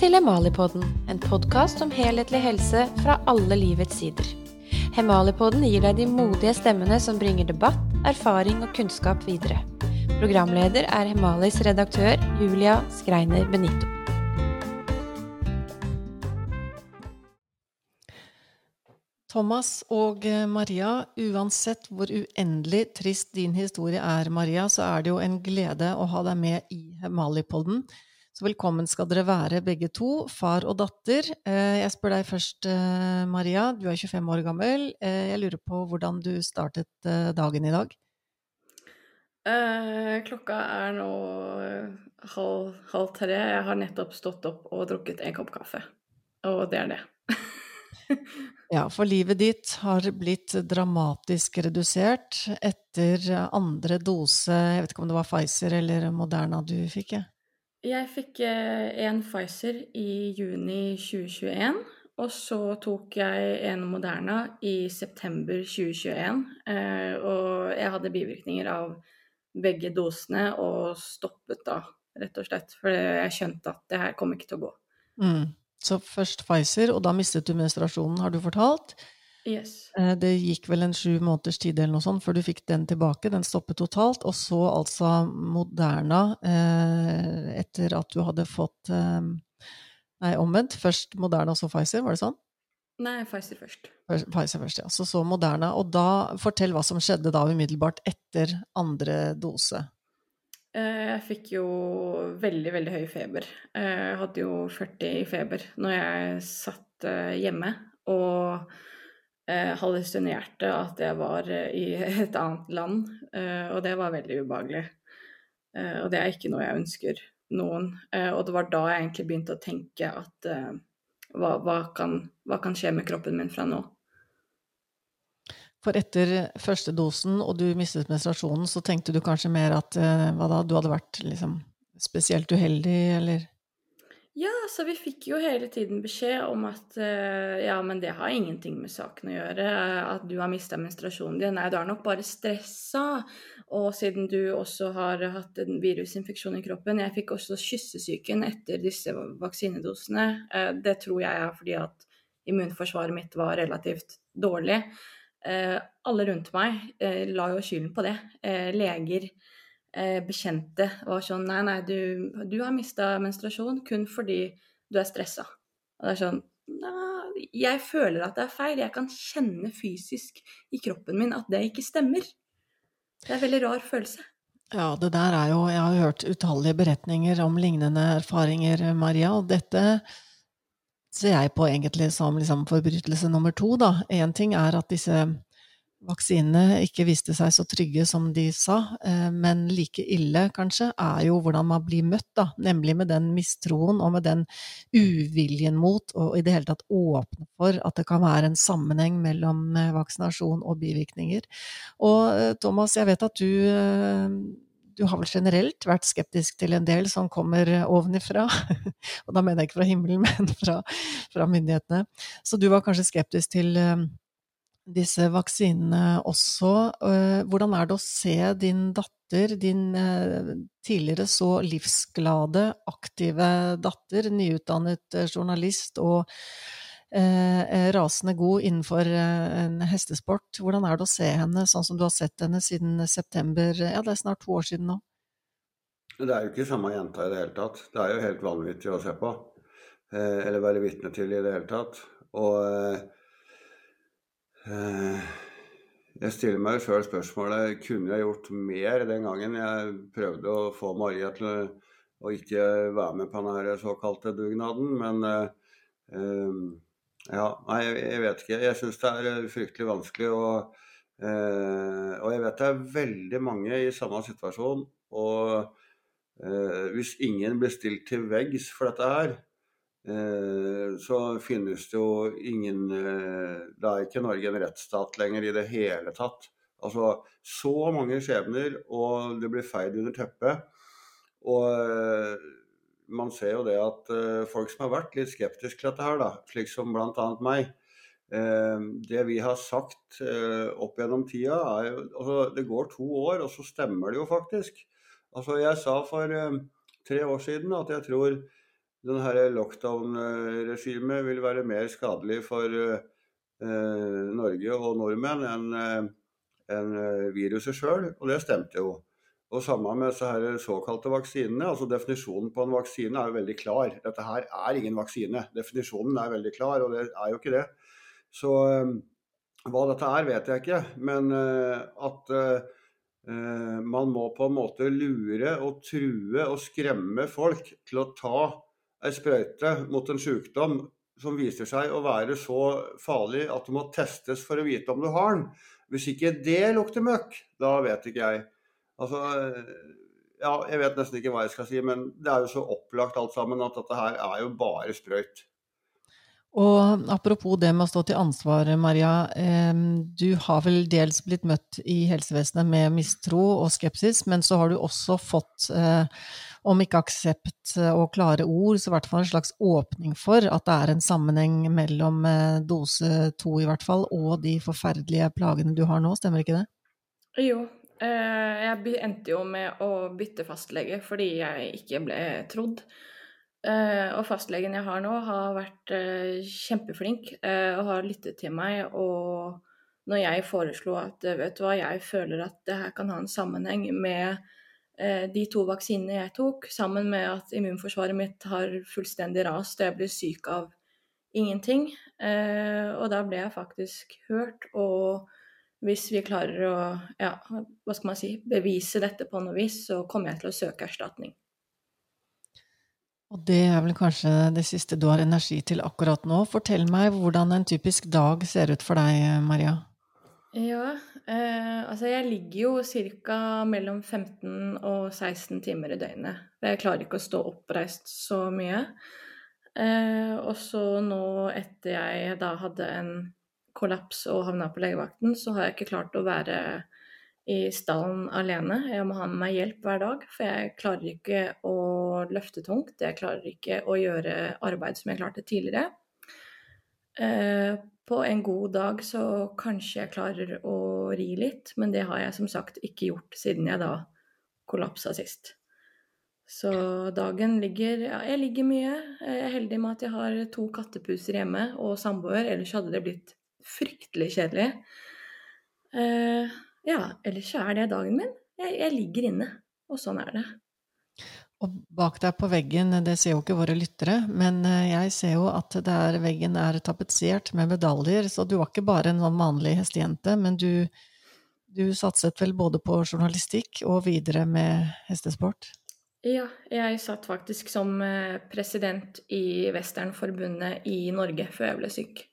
til Hemalipodden, en podkast om helhetlig helse fra alle livets sider. Hemalipodden gir deg de modige stemmene som bringer debatt, erfaring og kunnskap videre. Programleder er Hemalis redaktør Julia Skreiner Benito. Thomas og eh, Maria, uansett hvor uendelig trist din historie er, Maria, så er det jo en glede å ha deg med i Hemalipodden. Så velkommen skal dere være, begge to, far og datter. Eh, jeg spør deg først, eh, Maria. Du er 25 år gammel. Jeg lurer på hvordan du startet dagen i dag? Eh, klokka er nå halv, halv tre. Jeg har nettopp stått opp og drukket en kopp kaffe. Og det er det. Ja, for livet ditt har blitt dramatisk redusert etter andre dose Jeg vet ikke om det var Pfizer eller Moderna du fikk? Jeg, jeg fikk eh, en Pfizer i juni 2021. Og så tok jeg en Moderna i september 2021. Eh, og jeg hadde bivirkninger av begge dosene og stoppet da, rett og slett. For jeg skjønte at det her kom ikke til å gå. Mm. Så først Pfizer, og da mistet du menstruasjonen, har du fortalt. Yes. Eh, det gikk vel en sju måneders tid eller noe sånt før du fikk den tilbake. Den stoppet totalt. Og så altså Moderna eh, etter at du hadde fått eh, Nei, omvendt. Først Moderna, så Pfizer, var det sånn? Nei, Pfizer først. Pfizer først, ja. Så så Moderna. Og da, fortell hva som skjedde da umiddelbart etter andre dose. Jeg fikk jo veldig, veldig høy feber. Jeg hadde jo 40 i feber når jeg satt hjemme og hallusinerte at jeg var i et annet land, og det var veldig ubehagelig. Og det er ikke noe jeg ønsker noen. Og det var da jeg egentlig begynte å tenke at hva, hva, kan, hva kan skje med kroppen min fra nå? For etter første dosen, og du mistet menstruasjonen, så tenkte du kanskje mer at eh, hva da, du hadde vært liksom spesielt uheldig, eller? Ja, så vi fikk jo hele tiden beskjed om at uh, ja, men det har ingenting med saken å gjøre. At du har mista menstruasjonen din. Nei, du er nok bare stressa. Og siden du også har hatt en virusinfeksjon i kroppen Jeg fikk også kyssesyken etter disse vaksinedosene. Uh, det tror jeg er fordi at immunforsvaret mitt var relativt dårlig. Eh, alle rundt meg eh, la jo skylden på det. Eh, bekjente var sånn Nei, nei, du, du har mista menstruasjon kun fordi du er stressa. Og det er sånn Nei, jeg føler at det er feil. Jeg kan kjenne fysisk i kroppen min at det ikke stemmer. Det er en veldig rar følelse. Ja, det der er jo Jeg har hørt utallige beretninger om lignende erfaringer, Maria, og dette ser jeg på egentlig som liksom forbrytelse nummer to, da. Én ting er at disse vaksinene ikke viste seg så trygge som de sa, eh, men like ille, kanskje, er jo hvordan man blir møtt, da. Nemlig med den mistroen og med den uviljen mot og i det hele tatt åpne for at det kan være en sammenheng mellom eh, vaksinasjon og bivirkninger. Og eh, Thomas, jeg vet at du du har vel generelt vært skeptisk til en del som kommer ovenifra. Og da mener jeg ikke fra himmelen, men fra, fra myndighetene. Så du var kanskje skeptisk til disse vaksinene også. Uh, hvordan er det å se din datter, din uh, tidligere så livsglade, aktive datter, nyutdannet uh, journalist og eh, rasende god innenfor eh, en hestesport. Hvordan er det å se henne sånn som du har sett henne siden september? Ja, det er snart to år siden nå. Det er jo ikke samme jenta i det hele tatt. Det er jo helt vanvittig å se på. Eh, eller være vitne til i det hele tatt. Og eh, eh jeg stiller meg sjøl spørsmålet kunne jeg gjort mer den gangen jeg prøvde å få Maria til å ikke være med på denne såkalte dugnaden. Men eh, eh ja, nei, jeg vet ikke. Jeg syns det er eh, fryktelig vanskelig. Og, eh, og, jeg vet det er veldig mange i samme situasjon. Og eh, hvis ingen blir stilt til veggs for dette her, eh, så finnes det jo ingen eh, Da er ikke Norge en rettsstat lenger i det hele tatt. Altså så mange skjebner, og det blir feid under teppet. Og eh, man ser jo det at folk som har vært litt skeptiske til dette her, da, slik som bl.a. meg Det vi har sagt opp gjennom tida, er jo altså, Det går to år, og så stemmer det jo faktisk. Altså, jeg sa for tre år siden at jeg tror denne lockdown-regimet vil være mer skadelig for Norge og nordmenn enn en viruset sjøl, og det stemte jo. Og Samme med disse såkalte vaksinene. altså Definisjonen på en vaksine er jo veldig klar. Dette her er ingen vaksine. Definisjonen er veldig klar, og det er jo ikke det. Så hva dette er, vet jeg ikke. Men at man må på en måte lure og true og skremme folk til å ta ei sprøyte mot en sykdom som viser seg å være så farlig at det må testes for å vite om du har den. Hvis ikke det lukter møkk, da vet ikke jeg. Altså, ja, jeg vet nesten ikke hva jeg skal si, men det er jo så opplagt alt sammen at dette her er jo bare sprøyt. Og apropos det med å stå til ansvar, Maria. Du har vel dels blitt møtt i helsevesenet med mistro og skepsis, men så har du også fått, om ikke aksept og klare ord, så i hvert fall en slags åpning for at det er en sammenheng mellom dose to, i hvert fall, og de forferdelige plagene du har nå. Stemmer ikke det? Jo, Eh, jeg endte jo med å bytte fastlege fordi jeg ikke ble trodd. Eh, og fastlegen jeg har nå, har vært eh, kjempeflink og har lyttet til meg. Og når jeg foreslo at vet du hva, jeg føler at det her kan ha en sammenheng med de to vaksinene jeg tok, sammen med at immunforsvaret mitt har fullstendig rast og jeg blir syk av ingenting. Og da ble jeg faktisk hørt. og hvis vi klarer å ja, hva skal man si, bevise dette på noe vis, så kommer jeg til å søke erstatning. Og det er vel kanskje det siste du har energi til akkurat nå. Fortell meg hvordan en typisk dag ser ut for deg, Maria? Ja, eh, altså jeg ligger jo ca. mellom 15 og 16 timer i døgnet. Jeg klarer ikke å stå oppreist så mye. Eh, og så nå, etter jeg da hadde en kollaps og havna på legevakten, så har jeg ikke klart å være i stallen alene. Jeg må ha med meg hjelp hver dag, for jeg klarer ikke å løfte tungt. Jeg klarer ikke å gjøre arbeid som jeg klarte tidligere. Eh, på en god dag så kanskje jeg klarer å ri litt, men det har jeg som sagt ikke gjort siden jeg da kollapsa sist. Så dagen ligger Ja, jeg ligger mye. Jeg er heldig med at jeg har to kattepuser hjemme og samboer, ellers hadde det blitt fryktelig kjedelig. Uh, ja, ellers så er det dagen min. Jeg, jeg, ligger inne, og sånn er det. Og bak deg på veggen, det ser jo ikke våre lyttere, men eh, jeg ser jo at der veggen er tapetsert med medaljer, så du var ikke bare en sånn vanlig hestejente, men du, du satset vel både på journalistikk og videre med hestesport? Ja, jeg satt faktisk som eh, president i Westernforbundet i Norge før jeg.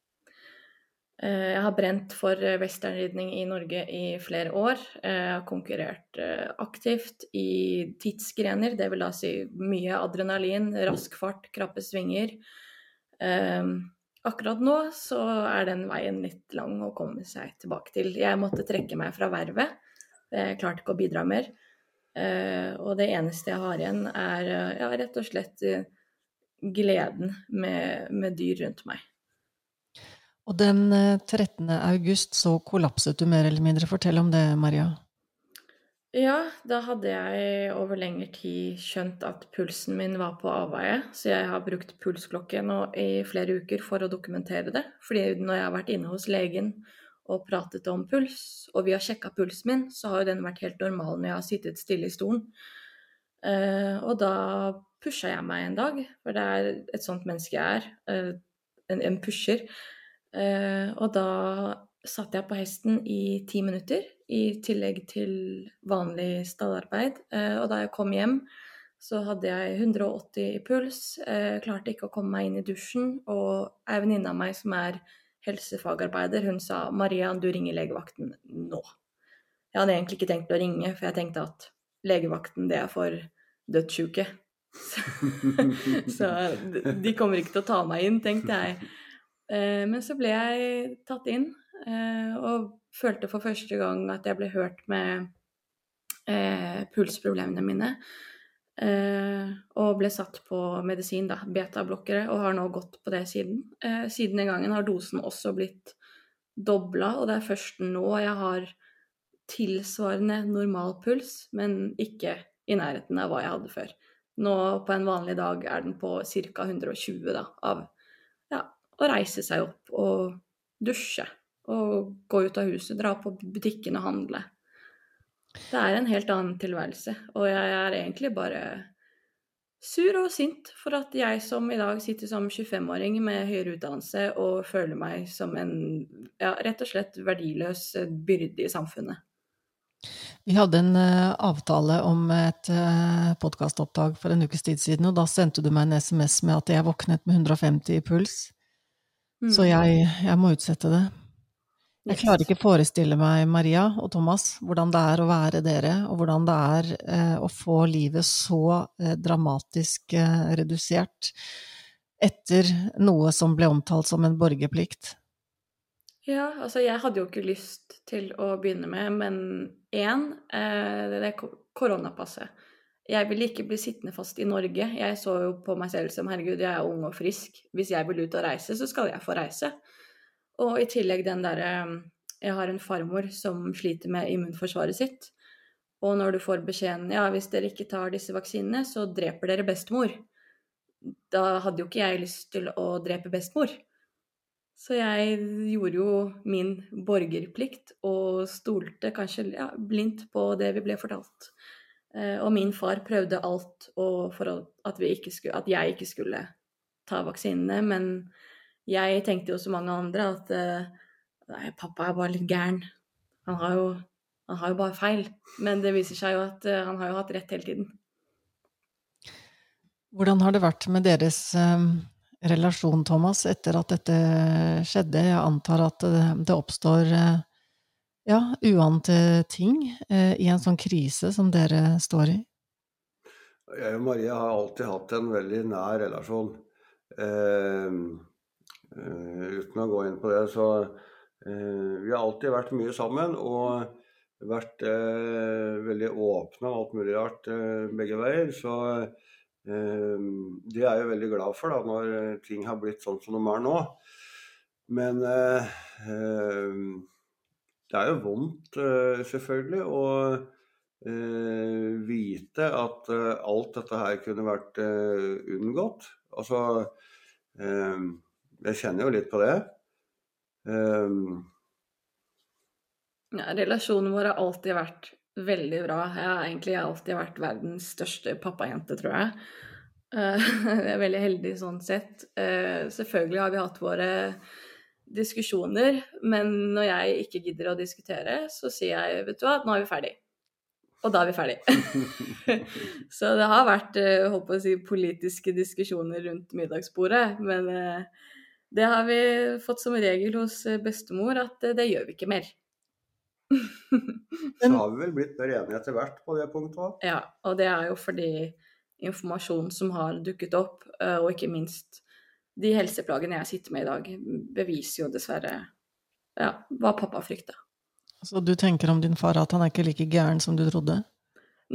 Eh, jeg har brent for eh, westernridning i Norge i flere år. Eh, jeg har konkurrert aktivt i tidsgrener, det vil da si mye adrenalin, rask fart, krappe svinger. Akkurat nå så er den veien litt lang å komme seg tilbake til. Jeg måtte trekke meg fra vervet. Jeg klarte ikke å bidra mer. Og det eneste jeg har igjen, er ja, rett og slett gleden med, med dyr rundt meg. Og den 13. Eh, august så kollapset du mer eller mindre. Fortell om det, Maria. Ja, da hadde jeg over lengre tid skjønt at pulsen min var på avveie, så jeg har brukt pulsklokke nå i flere uker for å dokumentere det. Fordi når jeg har vært inne hos legen og pratet om puls, og vi har sjekka pulsen min, så har jo den vært helt normal når jeg har sittet stille i stolen. Uh, og da pusha jeg meg en dag, for det er et sånt menneske jeg er. En, en pusher. Eh, og da satt jeg på hesten i ti minutter, i tillegg til vanlig stallarbeid. Eh, og da jeg kom hjem, så hadde jeg 180 i puls, eh, klarte ikke å komme meg inn i dusjen. Og ei venninne av meg som er helsefagarbeider, hun sa 'Maria, du ringer legevakten nå'. Jeg hadde egentlig ikke tenkt å ringe, for jeg tenkte at legevakten, det er for dødssjuke. Så, de kommer ikke til å ta meg inn, tenkte jeg. Eh, men så ble jeg tatt inn, eh, og følte for første gang at jeg ble hørt med eh, pulsproblemene mine. og ble satt på medisin, da, betablokkere, og har nå gått på det siden. siden den gangen har dosen også blitt dobla, og det er først nå jeg har tilsvarende normal puls, men ikke i nærheten av hva jeg hadde før. Nå på en vanlig dag er den på ca. 120 da, av å reise seg opp og dusje. Og gå ut av huset, dra på butikken og handle. Det er en helt annen tilværelse. Og jeg er egentlig bare sur og sint for at jeg som i dag sitter som 25-åring med høyere utdannelse og føler meg som en ja, rett og slett verdiløs byrde i samfunnet. Vi hadde en uh, avtale om et uh, podkastopptak for en ukes tid siden, og da sendte du meg en SMS med at jeg våknet med 150 i puls. Mm. Så jeg, jeg, må utsette det. Jeg klarer ikke forestille meg, Maria og Thomas, hvordan det er å være dere, og hvordan det er eh, å få livet så dramatisk redusert etter noe som ble omtalt som en borgerplikt. Ja, altså jeg hadde jo ikke lyst til å begynne med, men én, eh, det er koronapasset. Jeg ville ikke bli sittende fast i Norge. Jeg så jo på meg selv som herregud, jeg er ung og frisk. Hvis jeg vil ut og reise, så skal jeg få reise. Og i tillegg den derre Jeg har en farmor som sliter med immunforsvaret sitt. Og når du får beskjeden ja, hvis dere ikke tar disse vaksinene, så dreper dere bestemor. Da hadde jo ikke jeg lyst til å drepe bestemor. Så jeg gjorde jo min borgerplikt og stolte kanskje ja, blindt på det vi ble fortalt. Eh, og min far prøvde alt for at, skulle, at, jeg ikke skulle ta vaksinene, men jeg tenkte jo som mange andre at eh, nei, pappa er bare litt gæren. Han har, jo, han har jo bare feil. Men det viser seg jo at eh, han har jo hatt rett hele tiden. Hvordan har det vært med deres relasjon, Thomas, etter at dette skjedde? Jeg antar at det oppstår ja, uante ting eh, i en sånn krise som dere står i? Jeg og Marie har alltid hatt en veldig nær relasjon. Eh, eh, uten å gå inn på det, så eh, Vi har alltid vært mye sammen og vært eh, veldig åpne og alt mulig rart begge veier. Så Ehm, det er jeg veldig glad for da, når eh, ting har blitt sånn som de er nå. Men eh, ehm, det er jo vondt, eh, selvfølgelig, å vite at alt dette her kunne vært unngått. Altså Jeg kjenner jo litt på det. Ja, relasjonen vår har alltid vært veldig bra. Jeg har egentlig alltid vært verdens største pappajente, tror jeg. Jeg er veldig heldig sånn sett. Selvfølgelig har vi hatt våre diskusjoner, men når jeg ikke gidder å diskutere, så sier jeg vet du hva, nå er vi ferdig. Og da er vi ferdig. så det har vært håper jeg å si, politiske diskusjoner rundt middagsbordet, men det har vi fått som regel hos bestemor at det gjør vi ikke mer. Så har vi vel blitt mer enige etter hvert på det punktet òg. Ja, og det er jo fordi informasjon som har dukket opp, eh, og ikke minst de helseplagene jeg sitter med i dag, beviser jo dessverre ja, hva pappa frykta. Så du tenker om din far at han er ikke like gæren som du trodde?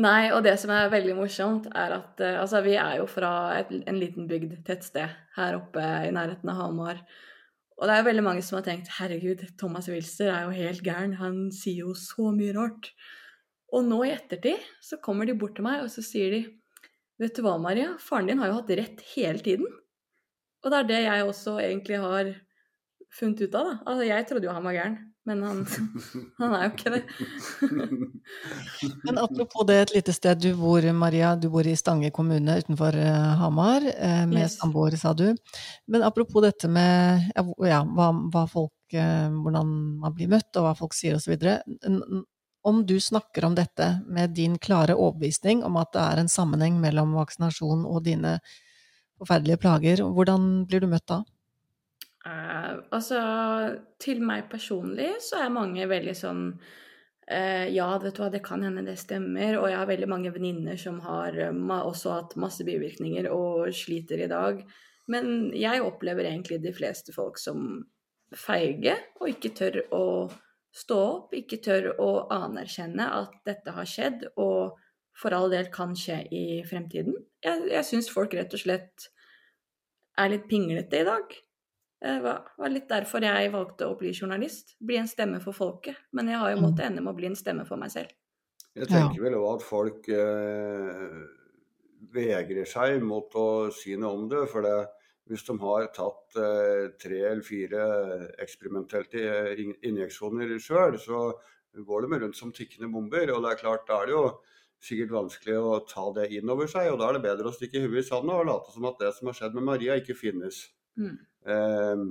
Nei, og det som er veldig morsomt, er at uh, altså, vi er jo fra et, en liten bygd, tettsted, her oppe i nærheten av Hamar. Og det er jo veldig mange som har tenkt herregud, Thomas Wilster er jo helt gæren, han sier jo så mye rart. Og nå i ettertid så kommer de bort til meg og så sier de vet du hva, Maria, faren din har jo hatt rett hele tiden. Og det er det jeg også egentlig har funnet ut av, da. Altså, jeg trodde jo han var gæren, men han, han er jo ikke det. men apropos det, et lite sted du bor, Maria. Du bor i Stange kommune utenfor uh, Hamar, uh, med yes. samboer, sa du. Men apropos dette med ja, hva, hva folk, uh, hvordan man blir møtt, og hva folk sier osv. Om du snakker om dette med din klare overbevisning om at det er en sammenheng mellom vaksinasjon og dine forferdelige plager, hvordan blir du møtt da? Uh, altså, til meg personlig så er mange veldig sånn uh, Ja, vet du hva, det kan hende det stemmer. Og jeg har veldig mange venninner som har uh, også hatt masse bivirkninger og sliter i dag. Men jeg opplever egentlig de fleste folk som feige og ikke tør å stå opp, ikke tør å anerkjenne at dette har skjedd, og for all del kan skje i fremtiden. Jeg, jeg syns folk rett og slett er litt pinglete i dag. Det var litt derfor jeg valgte å bli journalist. Bli en stemme for folket. Men jeg har jo måttet ende med å bli en stemme for meg selv. Jeg tenker vel òg at folk eh, vegrer seg mot å si noe om det. For det, hvis de har tatt eh, tre eller fire eksperimentelle injeksjoner sjøl, så går de rundt som tikkende bomber. Og det er klart, da er det jo sikkert vanskelig å ta det inn over seg. Og da er det bedre å stikke huet i sanda og late som at det som har skjedd med Maria, ikke finnes. Mm. Eh,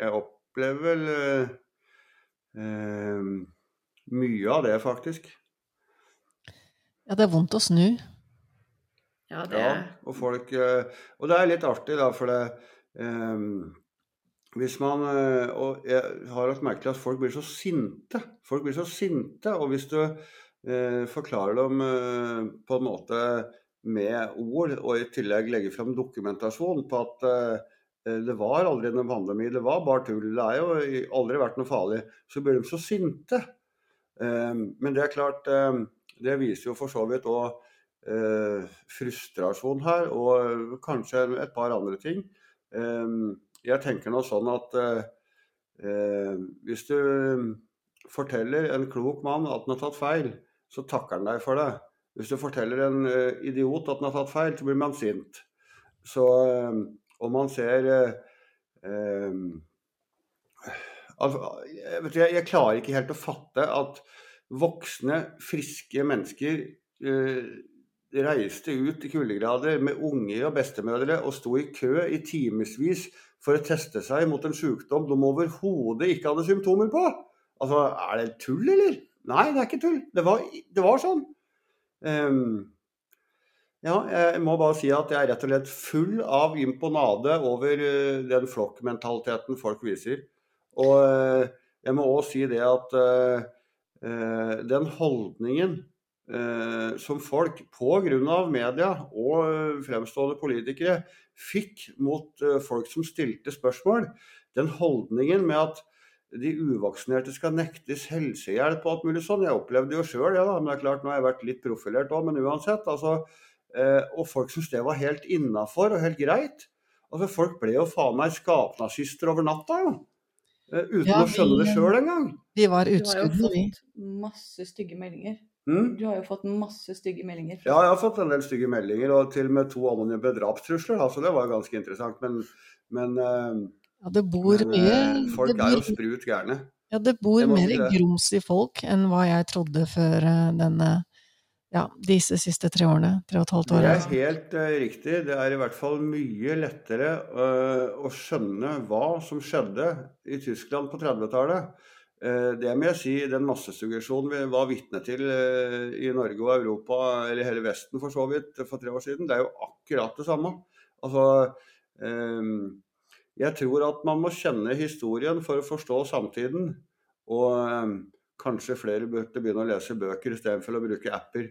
jeg opplever vel eh, eh, mye av det, faktisk. Ja, det er vondt å snu. Ja, det ja, og folk eh, Og det er litt artig, da, for det eh, hvis man eh, Og jeg har lagt merke til at folk blir så sinte. Folk blir så sinte. Og hvis du forklarer dem eh, på en måte med ord, og i tillegg legger fram dokumentasjon på at eh, det var aldri noen pandemi, det var bare tull, det er jo aldri vært noe farlig, så blir de så sinte. Eh, men det er klart, eh, det viser jo for så vidt òg eh, frustrasjon her, og kanskje et par andre ting. Eh, jeg tenker nå sånn at eh, eh, hvis du forteller en klok mann at han har tatt feil, så takker han deg for det. Hvis du forteller en eh, idiot at han har tatt feil, så blir man sint. Så om man ser altså, jeg, jeg, klarer ikke helt å fatte at voksne, friske mennesker reiste ut i kuldegrader med unger og bestemødre og sto i kø i timevis for å teste seg mot en sykdom de overhodet ikke hadde symptomer på. Altså, er det tull, eller? Nei, det er ikke tull. Det var, det var sånn. Um, ja, jeg må bare si at jeg er rett og slett full av imponade over uh, den flokkmentaliteten folk viser. Og uh, jeg må òg si det at uh, den holdningen eh, som folk pga. media og eh, fremstående politikere fikk mot eh, folk som stilte spørsmål, den holdningen med at de uvaksinerte skal nektes helsehjelp og alt mulig sånn. Jeg opplevde jo sjøl ja, da, men det er klart nå har jeg vært litt profilert òg, men uansett. Altså, eh, og folk syntes det var helt innafor og helt greit. Altså, folk ble jo faen meg skapnazister over natta, jo. Eh, uten ja, vi, å skjønne det sjøl engang. Vi var utskudd, vi. Du har jo fått masse stygge meldinger. Mm. Du har jo fått masse stygge meldinger. Ja, jeg har fått en del stygge meldinger, og til og med to anonyme drapstrusler. Altså, det var ganske interessant. Men, men, eh, ja, det bor men mye, eh, folk bor, er jo sprut gærne. Ja, det bor mer grums i folk enn hva jeg trodde før eh, denne ja, disse siste tre årene. Tre og et halvt år. Det er helt uh, riktig. Det er i hvert fall mye lettere uh, å skjønne hva som skjedde i Tyskland på 30-tallet. Uh, det må jeg si, den massesuggesjonen vi var vitne til i Norge og Europa, eller hele Vesten for så vidt, for tre år siden, det er jo akkurat det samme. Altså, eh, jeg tror at man må kjenne historien for å forstå samtiden. Og kanskje flere burde begynne å lese bøker istedenfor å bruke apper.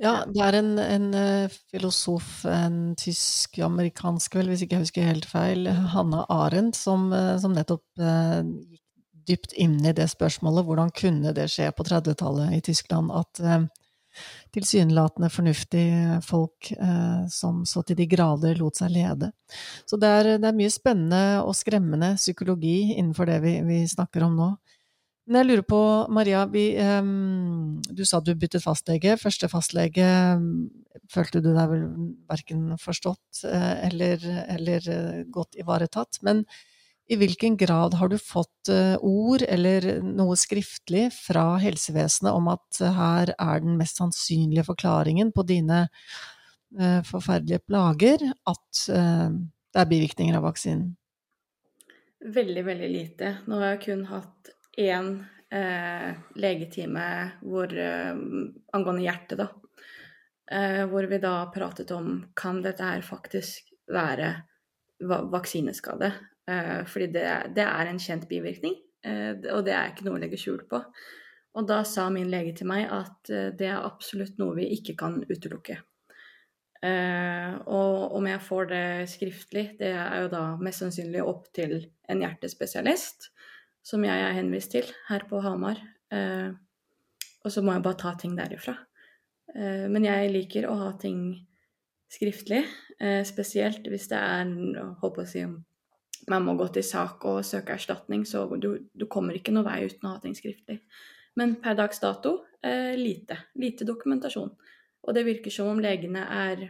Ja, det er en, en filosof, en tysk-amerikansk vel, hvis ikke jeg husker helt feil, Hanna Arendt, som, som nettopp gikk dypt inn i det spørsmålet. Hvordan kunne det skje på 30-tallet i Tyskland at eh, tilsynelatende fornuftige folk eh, som så til de grader lot seg lede. Så det er, det er mye spennende og skremmende psykologi innenfor det vi, vi snakker om nå. Men jeg lurer på, Maria, vi, eh, du sa du byttet fastlege. Første fastlege følte du deg vel verken forstått eh, eller, eller eh, godt ivaretatt. Men i hvilken grad har du fått uh, ord eller noe skriftlig fra helsevesenet om at uh, her er den mest sannsynlige forklaringen på dine uh, forferdelige plager, at det er bivirkninger av vaksinen? Veldig, veldig lite. Nå har jeg kun hatt én legetime hvor, angående hjertet, da. hvor vi da pratet om kan dette her faktisk være vaksineskade. Eh, fordi det, det, er en kjent bivirkning, eh, og det er ikke noe å legge skjul på. Og da sa min lege til meg at eh, det er absolutt noe vi ikke kan utelukke. og om jeg får det skriftlig, det er jo da mest sannsynlig opp til en hjertespesialist, som jeg er henvist til her på Hamar. og så må jeg bare ta ting derifra. men jeg liker å ha ting skriftlig, spesielt hvis det er håper å si, man må gå til sak og søke erstatning, så du, du kommer ikke noe vei uten å ha ting skriftlig. Men per dags dato eh, lite. Lite dokumentasjon. Og det virker som om legene er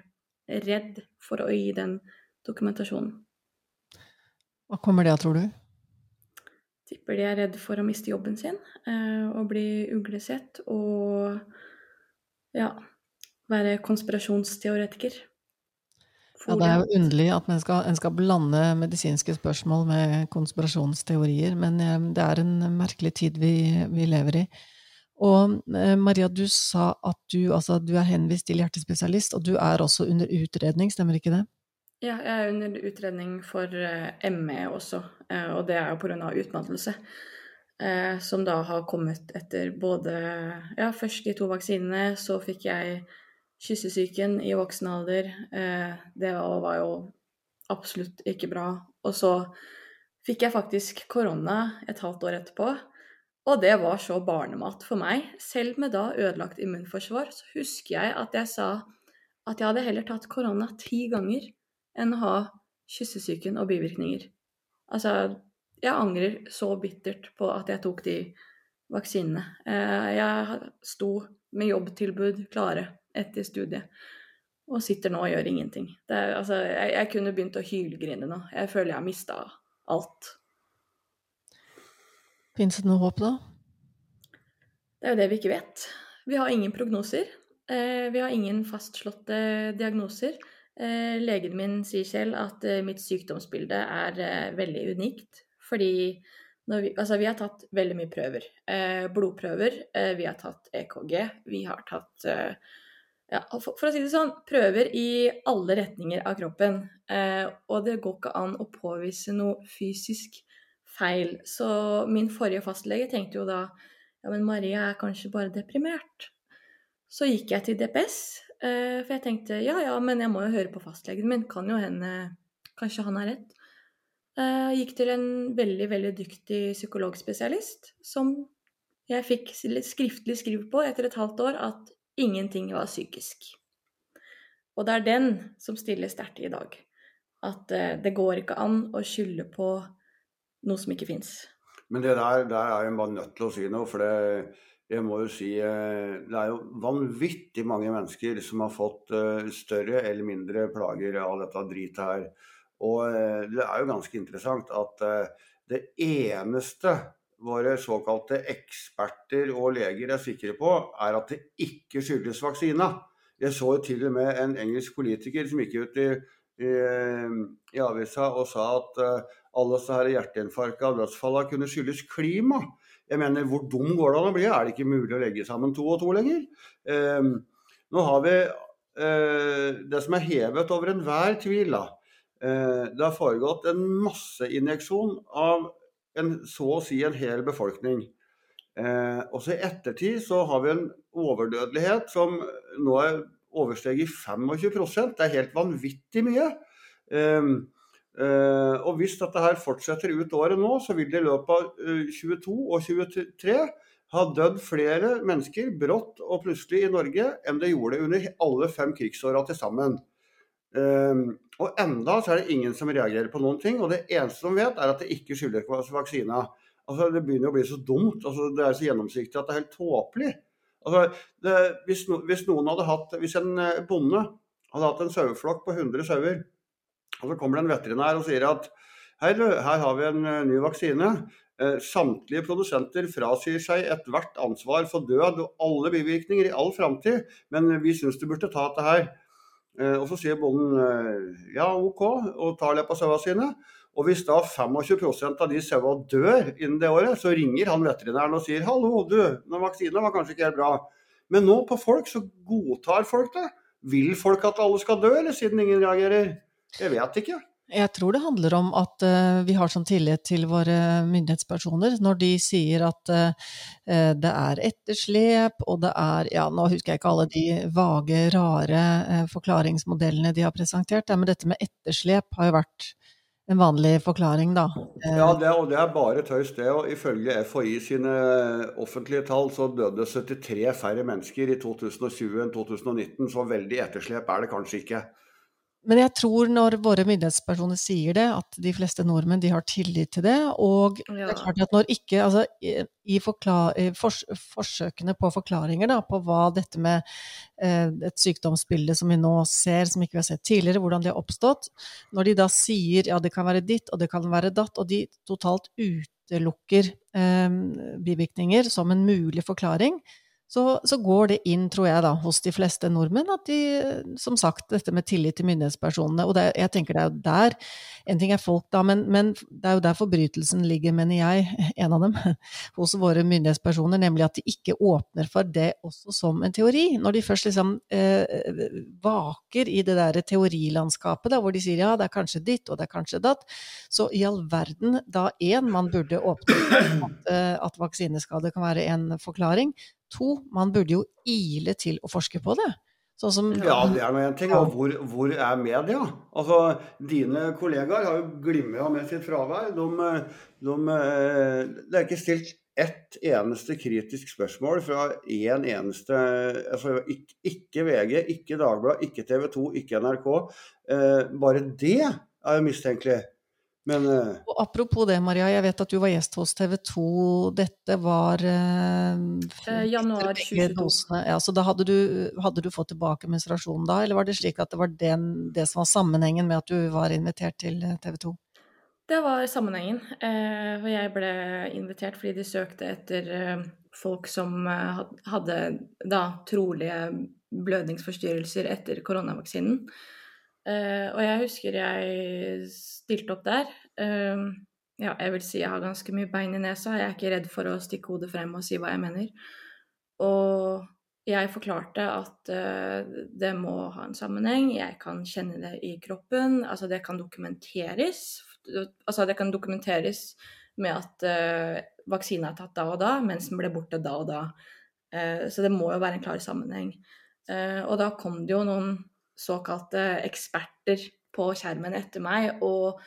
redd for å gi den dokumentasjonen. Hva kommer det av, tror du? Tipper de er redd for å miste jobben sin eh, og bli uglesett og ja, være konspirasjonsteoretiker. Ja, det er jo underlig at en skal, en skal, blande medisinske spørsmål med konspirasjonsteorier, men eh, det er en merkelig tid vi, vi lever i. Og eh, Maria, du sa at du, altså, du er henvist til hjertespesialist, og du er også under utredning, stemmer ikke det? Ja, jeg er under utredning for eh, ME også, og det er jo pga. utmattelse. Som da har kommet etter både Ja, først de to vaksinene, så fikk jeg kyssesyken i voksen alder. Eh, det var jo absolutt ikke bra. Og så fikk jeg faktisk korona et halvt år etterpå. Og det var så barnemat for meg. Selv med da ødelagt immunforsvar, så husker jeg at jeg sa at jeg hadde heller tatt korona ti ganger enn å ha kyssesyken og bivirkninger. Altså, jeg angrer så bittert på at jeg tok de vaksinene. Eh, jeg sto med jobbtilbud klare etter studiet, og sitter nå og gjør ingenting. Er, altså, jeg, jeg kunne begynt å hylgrine nå. Jeg føler jeg har mista alt. Fins det noe håp, da? Det er jo det vi ikke vet. Vi har ingen prognoser. Eh, vi har ingen fastslåtte diagnoser. Eh, legen min sier selv at eh, mitt sykdomsbilde er veldig unikt. Fordi vi, altså vi, har tatt veldig mye prøver. blodprøver, vi har tatt EKG, vi har tatt ja, for, for, å si det sånn, prøver i alle retninger av kroppen. og det går ikke an å påvise noe fysisk feil. Så min forrige fastlege tenkte jo da ja, men Maria er kanskje bare deprimert. Så gikk jeg til DPS, eh, for jeg tenkte ja ja, men jeg må jo høre på fastlegen min, kan jo hende Kanskje han har rett. Eh, gikk til en veldig, veldig dyktig psykologspesialist som jeg fikk skriftlig skriv på etter et halvt år at ingenting var psykisk. Og det er den som stiller sterkt i dag. At eh, det går ikke an å skylde på noe som ikke fins. Men det der, der er jeg bare nødt til å si noe. For det, jeg må jo si eh, det er jo vanvittig mange mennesker som har fått eh, større eller mindre plager av dette dritet her. Og det er jo ganske interessant at det eneste våre såkalte eksperter og leger er sikre på, er at det ikke skyldes vaksina. Jeg så til og med en engelsk politiker som gikk ut i, i, i avisa og sa at alle disse hjerteinfarktene og dødsfallene kunne skyldes klima. Jeg mener, Hvor dum går det an å bli? Er det ikke mulig å legge sammen to og to lenger? Eh, nå har vi uh, det som er hevet over enhver tvil. da. Uh, det har foregått en masseinjeksjon av en, så å si en hel befolkning. Eh, også i ettertid så har vi en overdødelighet som nå er oversteget 25% Det er helt vanvittig mye. Eh, eh, og Hvis dette her fortsetter ut året nå, så vil det i løpet av uh, eh, 22 og 23 ha dødd flere mennesker brått og plutselig i Norge enn det gjorde under alle fem krigsåra til sammen. Uh, og enda så er det ingen som reagerer på noen ting. Og det eneste de vet, er at det ikke skyldes vaksina. Altså, det begynner å bli så dumt. Altså, det er så gjennomsiktig at det er helt tåpelig. Altså, det, hvis, no, hvis, noen hadde hatt, hvis en bonde hadde hatt en saueflokk på 100 sauer og så kommer det en veterinær og sier at her, her har vi en eh, ny vaksine. Eh, samtlige produsenter frasier seg ethvert ansvar for død og alle bivirkninger i all framtid, men vi syns du burde ta dette her. Eh, og så sier bonden ja, OK, og tar det på sauene sine. Og hvis da 25% av de sauene dør innen det året, så ringer han veterinæren og sier hallo, du, den vaksinen var kanskje ikke helt bra. Men nå på folk så godtar folk det. Vil folk at alle skal dø, eller siden ingen reagerer? Jeg vet ikke. Jeg tror det handler om at uh, vi har sånn tillit til våre myndighetspersoner når de sier at uh, det er etterslep, og det er Ja, nå husker jeg ikke alle de vage, rare uh, forklaringsmodellene de har presentert, men dette med etterslep har jo vært en vanlig forklaring, da. Ja, det, og det er bare tøys, det. Og ifølge FHI sine offentlige tall så døde 73 færre mennesker i 2020 enn 2019, så veldig etterslep er det kanskje ikke. Men jeg tror når våre myndighetspersoner sier det, at de fleste nordmenn de har tillit til det. Og ja. det er klart at når ikke Altså i, forklar, i fors, forsøkene på forklaringer da, på hva dette med eh, et sykdomsbilde som vi nå ser, som ikke vi har sett tidligere, hvordan det har oppstått Når de da sier ja, det kan være ditt og det kan være datt, og de totalt utelukker eh, bivirkninger som en mulig forklaring, så, så, går det inn, tror jeg, da, hos de fleste nordmenn, at de, som sagt, dette med tillit til myndighetspersonene. Og det, jeg tenker det er jo der En ting er folk, da, men, men, det er jo der forbrytelsen ligger, mener jeg, en av dem, hos våre myndighetspersoner, nemlig at de ikke åpner for det også som en teori. Når de først liksom eh, vaker i det der teorilandskapet, da, hvor de sier ja, det er kanskje ditt, og det er kanskje datt, så i all verden, da én, man burde åpne for at, eh, at vaksineskade kan være en forklaring. To, man burde jo ile til å forske på det. Sånn som, ja, det er nå én ting. Og hvor, hvor, er media? Altså, Dine kollegaer har jo glimra med sitt fravær. De, de, det er ikke stilt ett eneste kritisk spørsmål fra én en eneste altså, ikke, ikke, VG, ikke Dagbladet, ikke TV 2, ikke NRK. Eh, bare det er jo mistenkelig. Men, uh, og apropos det, Maria. Jeg vet at du var gjest hos TV 2. Dette var uh, Januar 2022. Ja, så da hadde du, hadde du, fått tilbake menstruasjonen da, eller var det slik at det var den, det som var sammenhengen med at du var invitert til TV 2? Det var sammenhengen. Eh, og jeg ble invitert fordi de søkte etter eh, folk som eh, hadde da trolige blødningsforstyrrelser etter koronavaksinen. Uh, og jeg husker jeg stilte opp der. Uh, ja, jeg vil si jeg har ganske mye bein i nesa. Jeg er ikke redd for å stikke hodet frem og si hva jeg mener. Og jeg forklarte at uh, det må ha en sammenheng. Jeg kan kjenne det i kroppen. Altså, det kan dokumenteres. Altså, det kan dokumenteres med at uh, vaksinen er tatt da og da, mens den ble borte da og da. så det må jo være en klar sammenheng. og da kom det jo noen såkalte eksperter på skjermen etter meg og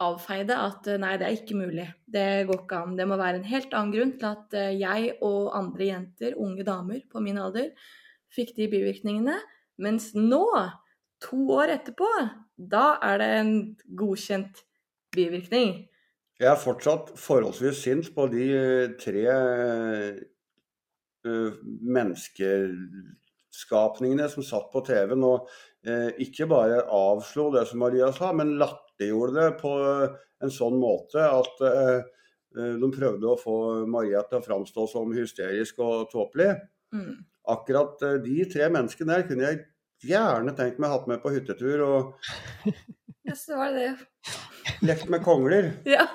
avfeide at eh, nei, det er ikke mulig. Det går ikke an. Det må være en helt annen grunn til at eh, jeg og andre jenter, unge damer på min alder, fikk de bivirkningene. Mens nå, to år etterpå, da er det en godkjent bivirkning. Jeg er fortsatt forholdsvis sint på de eh, tre mennesker skapningene som satt på TV-en og eh, ikke bare avslo det som Maria sa, men latterliggjorde det på en sånn måte at eh, eh, de prøvde å få Maria til å framstå som hysterisk og tåpelig. Mm. Akkurat eh, de tre menneskene der kunne jeg gjerne tenkt meg hatt med på hyttetur og Yes, det var det. Lekt med kongler. Ja.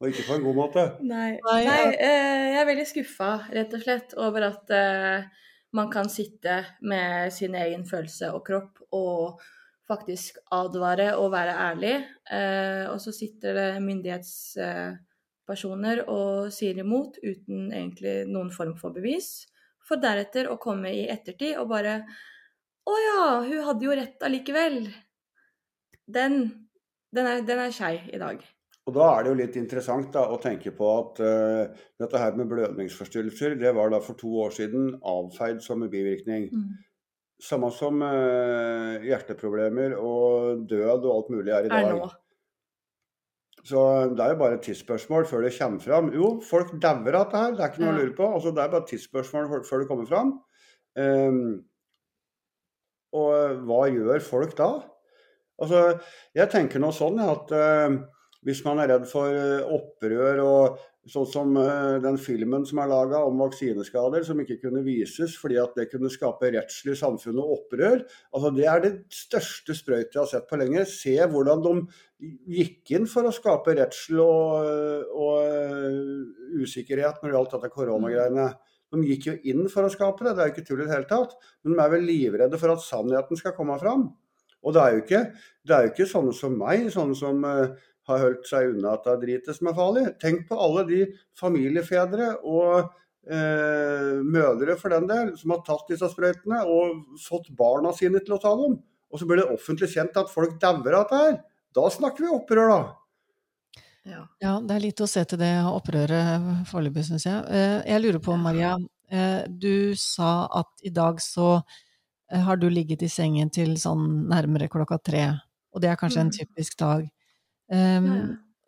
og ikke på en god måte. Nei, Nei eh, jeg er veldig skuffa, rett og slett, over at eh, man kan sitte med sin egen følelse og kropp og faktisk advare og være ærlig. Eh, og så sitter det myndighetspersoner og sier imot uten egentlig noen form for bevis. For deretter å komme i ettertid og bare Å ja, hun hadde jo rett allikevel. Den, den er, den er skei i dag. Og Da er det jo litt interessant da, å tenke på at uh, dette her med blødningsforstyrrelser det var da for to år siden avfeid som en bivirkning. Mm. Samme som uh, hjerteproblemer og død og alt mulig er i dag. Er. Så det er jo bare et tidsspørsmål før det kommer fram. Jo, folk dauer av dette her, det er ikke noe ja. å lure på. Altså, det er bare et tidsspørsmål før det kommer fram. Um, og hva gjør folk da? Altså, jeg tenker nå sånn at uh, hvis man er redd for eh, opprør og sånn som eh, den filmen som er laga om vaksineskader, som ikke kunne vises fordi at det kunne skape rettslig samfunn og opprør. Altså Det er det største sprøytet jeg har sett på lenge. Se hvordan de gikk inn for å skape redsel og, og uh, usikkerhet når det gjaldt dette koronagreiene. De gikk jo inn for å skape det, det er jo ikke tull i det hele tatt. Men de er vel livredde for at sannheten skal komme fram. Og det er jo ikke, det er jo ikke sånne som meg, sånne som har holdt seg unna dette dritet som er farlig. Tenk på alle de familiefedre og eh, mødre for den del som har tatt disse sprøytene og fått barna sine til å ta dem. Og så blir det offentlig kjent at folk dauer av dette her. Da snakker vi opprør, da. Ja. ja. det er litt å se til det opprøret foreløpig, syns jeg. Eh, jeg lurer på, Maria. Eh, du sa at i dag så eh, har du ligget i sengen til sånn nærmere klokka tre, og det er kanskje en Mm. typisk dag. Um, Ja.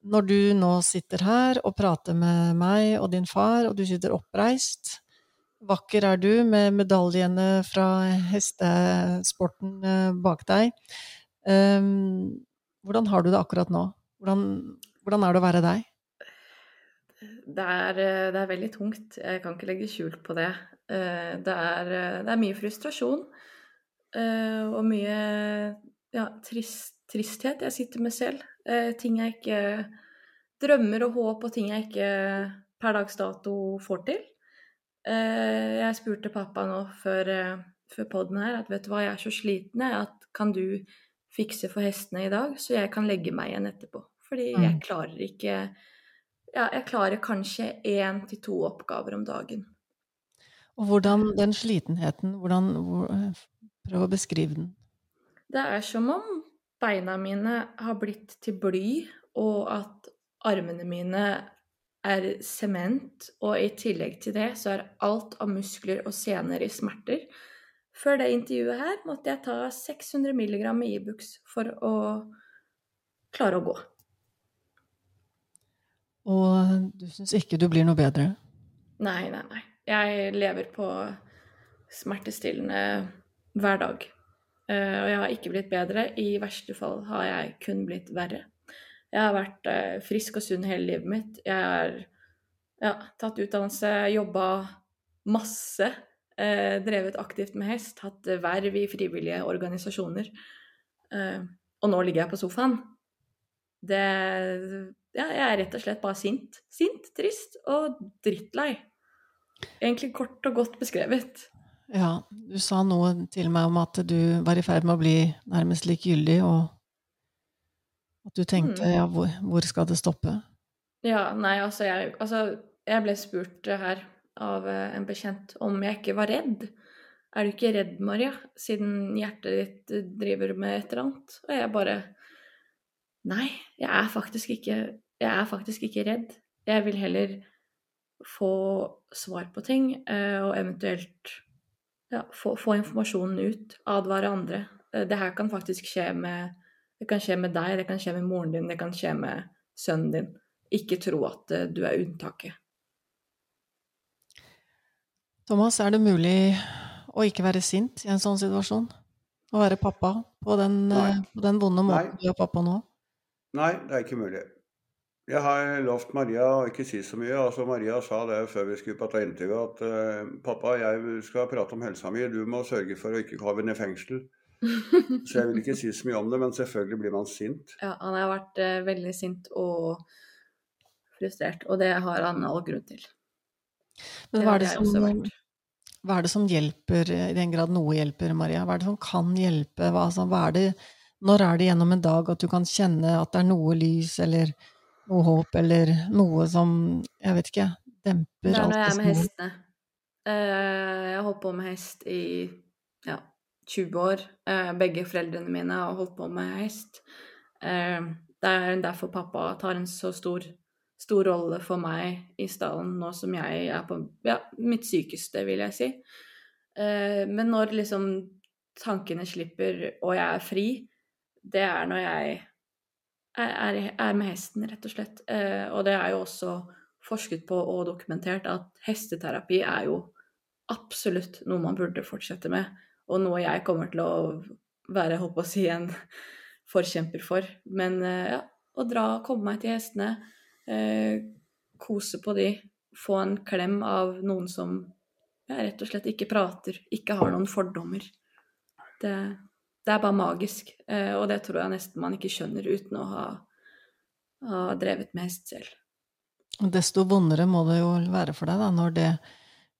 Når du nå sitter her og prater med meg og din far, og du sitter oppreist, vakker er du med medaljene fra hestesporten eh, bak deg, um, hvordan har du det akkurat nå? Hvordan, hvordan er det å være deg? Det er, eh, det er veldig tungt. Jeg kan ikke legge skjul på det. Eh, Det er, det er mye frustrasjon og mye ja, trist, tristhet jeg sitter med selv. Eh, Ting jeg ikke Drømmer og håp og ting jeg ikke per dags dato får til. Eh, Jeg spurte pappa nå før, eh, før podden her at vet du hva, jeg er så sliten jeg, at kan du fikse for hestene i dag, så jeg kan legge meg igjen etterpå. Fordi jeg Mm. klarer ikke ja, jeg klarer kanskje én til to oppgaver om dagen. Og hvordan den slitenheten, hvordan hvor, Prøv å beskrive den. Det er som om beina mine har blitt til bly, og at armene mine er sement, og i tillegg til det så er alt av muskler og sener i smerter. Før det intervjuet her måtte jeg ta 600 milligram med Ibux for å klare å gå. Og du syns ikke du blir noe bedre? Nei, nei, nei. Jeg lever på smertestillende hver dag. Eh, og jeg har ikke blitt bedre. I verste fall har jeg kun blitt verre. Jeg har vært eh, frisk og sunn hele livet mitt. Jeg har ja, tatt utdannelse, jobba masse. eh, drevet aktivt med hest, hatt verv i frivillige organisasjoner. Og nå ligger jeg på sofaen. Det Ja, jeg er rett og slett bare sint. Sint, trist og drittlei. Egentlig kort og godt beskrevet. Ja, du sa noe til meg om at du var i ferd med å bli nærmest likegyldig, og at du tenkte Mm. ja, hvor, hvor skal det stoppe? Ja, nei, altså jeg, altså jeg ble spurt her av eh, en bekjent om jeg ikke var redd. Er du ikke redd, Maria, siden hjertet ditt eh, driver med et eller annet? Og jeg bare Nei, jeg er faktisk ikke Jeg er faktisk ikke redd. Jeg vil heller få svar på ting, eh, og eventuelt ja, få, få informasjonen ut. Advare andre. Eh, Det her kan faktisk skje med Det kan skje med deg, det kan skje med moren din, det kan skje med sønnen din. Ikke tro at eh, du er unntaket. Thomas, er det mulig å ikke være sint i en sånn situasjon? Å være pappa på den, eh, på den vonde måten Nei. du er pappa nå? Nei, det er ikke mulig. Jeg har lovt Maria å ikke si så mye. altså Maria sa det før vi skulle på intervjuet, at eh, pappa, jeg skal prate om helsa mi, du må sørge for å ikke havne i fengsel. Så jeg vil ikke si så mye om det, men selvfølgelig blir man sint. Ja, han har vært eh, veldig sint og frustrert, og det har han all grunn til. Men hva er, det det som, hva er det som hjelper, i den grad noe hjelper, Maria? Hva er det som kan hjelpe? Hva, altså, hva er det, når er det gjennom en dag at du kan kjenne at det er noe lys, eller noe håp, eller noe som, jeg vet ikke, demper Det er alt når jeg er med hestene. Eh, Jeg har holdt på med hest i ja, 20 år. Eh, Begge foreldrene mine har holdt på med hest. Eh, Det er derfor pappa tar en så stor, stor rolle for meg i stallen nå som jeg er på ja, mitt sykeste, vil jeg si. Men når liksom tankene slipper og jeg er fri, det er når jeg er, er, med hesten, rett og slett. Eh, og det er jo også forsket på og dokumentert at hesteterapi er jo absolutt noe man burde fortsette med, og noe jeg kommer til å være, holdt på å si, en forkjemper for. Men eh, ja, å dra, komme meg til hestene, eh, kose på de, få en klem av noen som ja, rett og slett ikke prater, ikke har noen fordommer. Det, det er bare magisk, eh, og det tror jeg nesten man ikke skjønner uten å ha, ha drevet med hest selv. Og Desto vondere må det jo være for deg da, når det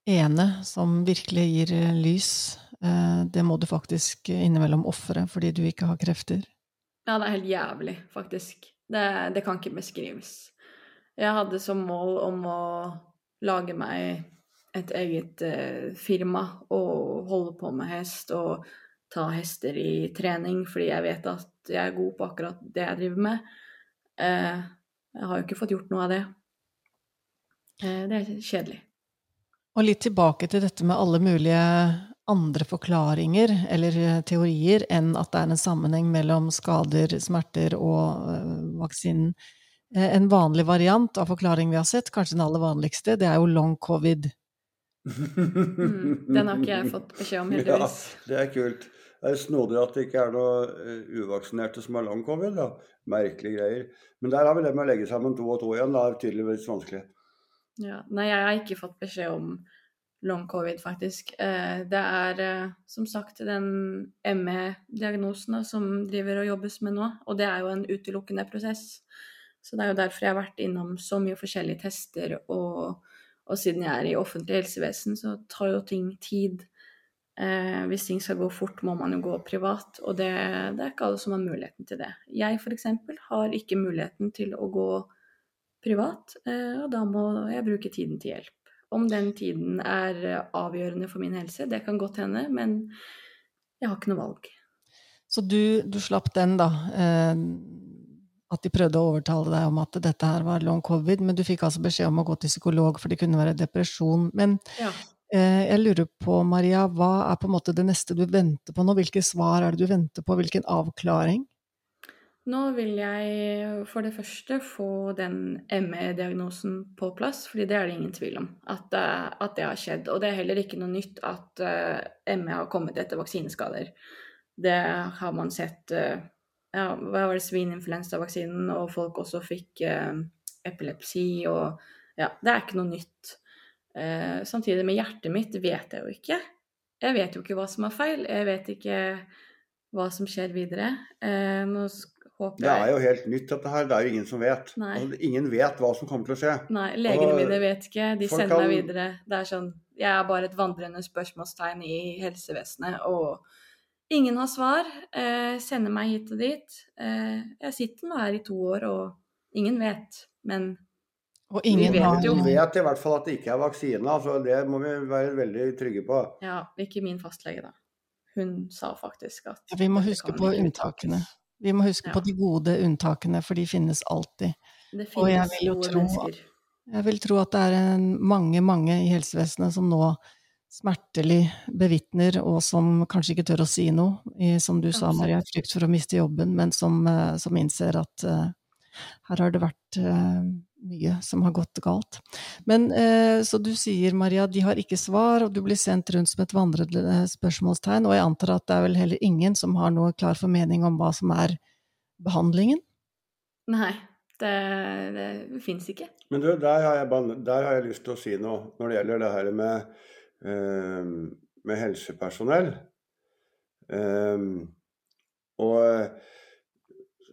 ene som virkelig gir eh, lys, eh, det må du faktisk innimellom ofre fordi du ikke har krefter. Ja, det er helt jævlig, faktisk. Det, det kan ikke beskrives. Jeg hadde som mål om å lage meg et eget firma og holde på med hest og ta hester i trening, fordi jeg vet at jeg er god på akkurat det jeg driver med. Eh, jeg har jo ikke fått gjort noe av det. Eh, det er kjedelig. Og litt tilbake til dette med alle mulige andre forklaringer eller eh, teorier enn at det er en sammenheng mellom skader, smerter og vaksinen. En vanlig variant av forklaring vi har sett, kanskje den aller vanligste, det er jo long covid. Mm, den har ikke jeg fått beskjed om, heldigvis. Ja, det er kult. Det er snodig at det ikke er noe uvaksinerte som har long covid. Da. Merkelige greier. Men der har vi det med å legge sammen to og to igjen. Det er tydeligvis vanskelig. Ja. Nei, jeg har ikke fått beskjed om long covid, faktisk. Eh, det er eh, som sagt den ME-diagnosen som driver og jobbes med nå, og det er jo en utelukkende prosess. Så det er jo derfor jeg har vært innom så mye forskjellige tester, og, og siden jeg er i offentlig helsevesen, så tar jo ting tid. Eh, hvis ting skal gå fort, må man jo gå privat, og det, det er ikke alle som har muligheten til det. Jeg f.eks. har ikke muligheten til å gå privat, eh, og da må jeg bruke tiden til hjelp. Om den tiden er avgjørende for min helse, det kan godt hende, men jeg har ikke noe valg. Så du, du slapp den, da. Eh, at de prøvde å overtale deg om at dette her var long covid, men du fikk altså beskjed om å gå til psykolog, for det kunne være depresjon. Men ja. eh, jeg lurer på, Maria, hva er på en måte det neste du venter på nå? Hvilke svar er det du venter på? Hvilken avklaring? Nå vil jeg for det første få den ME-diagnosen på plass, fordi det er det ingen tvil om at, at, det har skjedd. Og det er heller ikke noe nytt at uh, eh, ME har kommet etter vaksineskader. Det har man sett uh, ja, Hva var det svininfluensavaksinen, og folk også fikk eh, epilepsi og Ja, det er ikke noe nytt. samtidig med hjertet mitt vet jeg jo ikke. Jeg vet jo ikke hva som er feil. Jeg vet ikke hva som skjer videre. nå Håper det er jo helt nytt, dette her. Det er jo ingen som vet. Altså, ingen vet hva som kommer til å skje. Nei, legene mine vet ikke. De sender kan... meg videre. Det er sånn Jeg er bare et vandrende spørsmålstegn i helsevesenet, og ingen har svar. Eh, sender meg hit og dit. Eh, jeg sitter nå her i to år, og ingen vet. Men og ingen vi vet jo. Vi vet i hvert fall at det ikke er vaksine. så det må vi være veldig trygge på. Ja, ikke min fastlege, da. Hun sa faktisk at ja, Vi må huske på unntakene. Vi må huske ja. på de gode unntakene, for de finnes alltid. Det finnes og jeg vil jo tro. Jeg vil tro at det er en, mange, mange i helsevesenet som nå smertelig bevitner, og som kanskje ikke tør å si noe, i, som du sa, Maria, frykt for å miste jobben, men som, eh, som innser at uh, her har det vært uh, mye som har gått galt. Men uh, så du sier, Maria, de har ikke svar, og du blir sendt rundt som et vandrende spørsmålstegn, og jeg antar at det er vel heller ingen som har noe klar formening om hva som er behandlingen? Nei, det, det fins ikke. Men du, der har, jeg, der har, jeg, lyst til å si noe når det gjelder det her med, med helsepersonell. Um, og